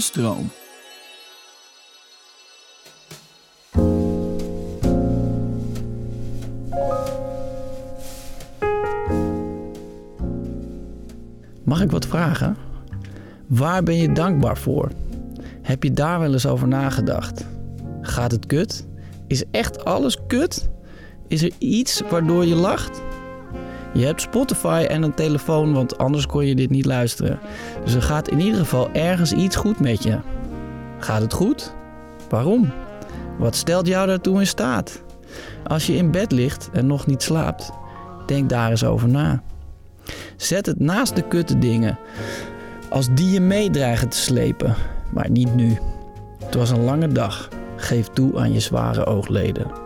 Stroom. Mag ik wat vragen? Waar ben je dankbaar voor? Heb je daar wel eens over nagedacht? Gaat het kut? Is echt alles kut? Is er iets waardoor je lacht? Je hebt Spotify en een telefoon, want anders kon je dit niet luisteren. Dus er gaat in ieder geval ergens iets goed met je. Gaat het goed? Waarom? Wat stelt jou daartoe in staat? Als je in bed ligt en nog niet slaapt, denk daar eens over na. Zet het naast de kutte dingen, als die je meedreigen te slepen, maar niet nu. Het was een lange dag. Geef toe aan je zware oogleden.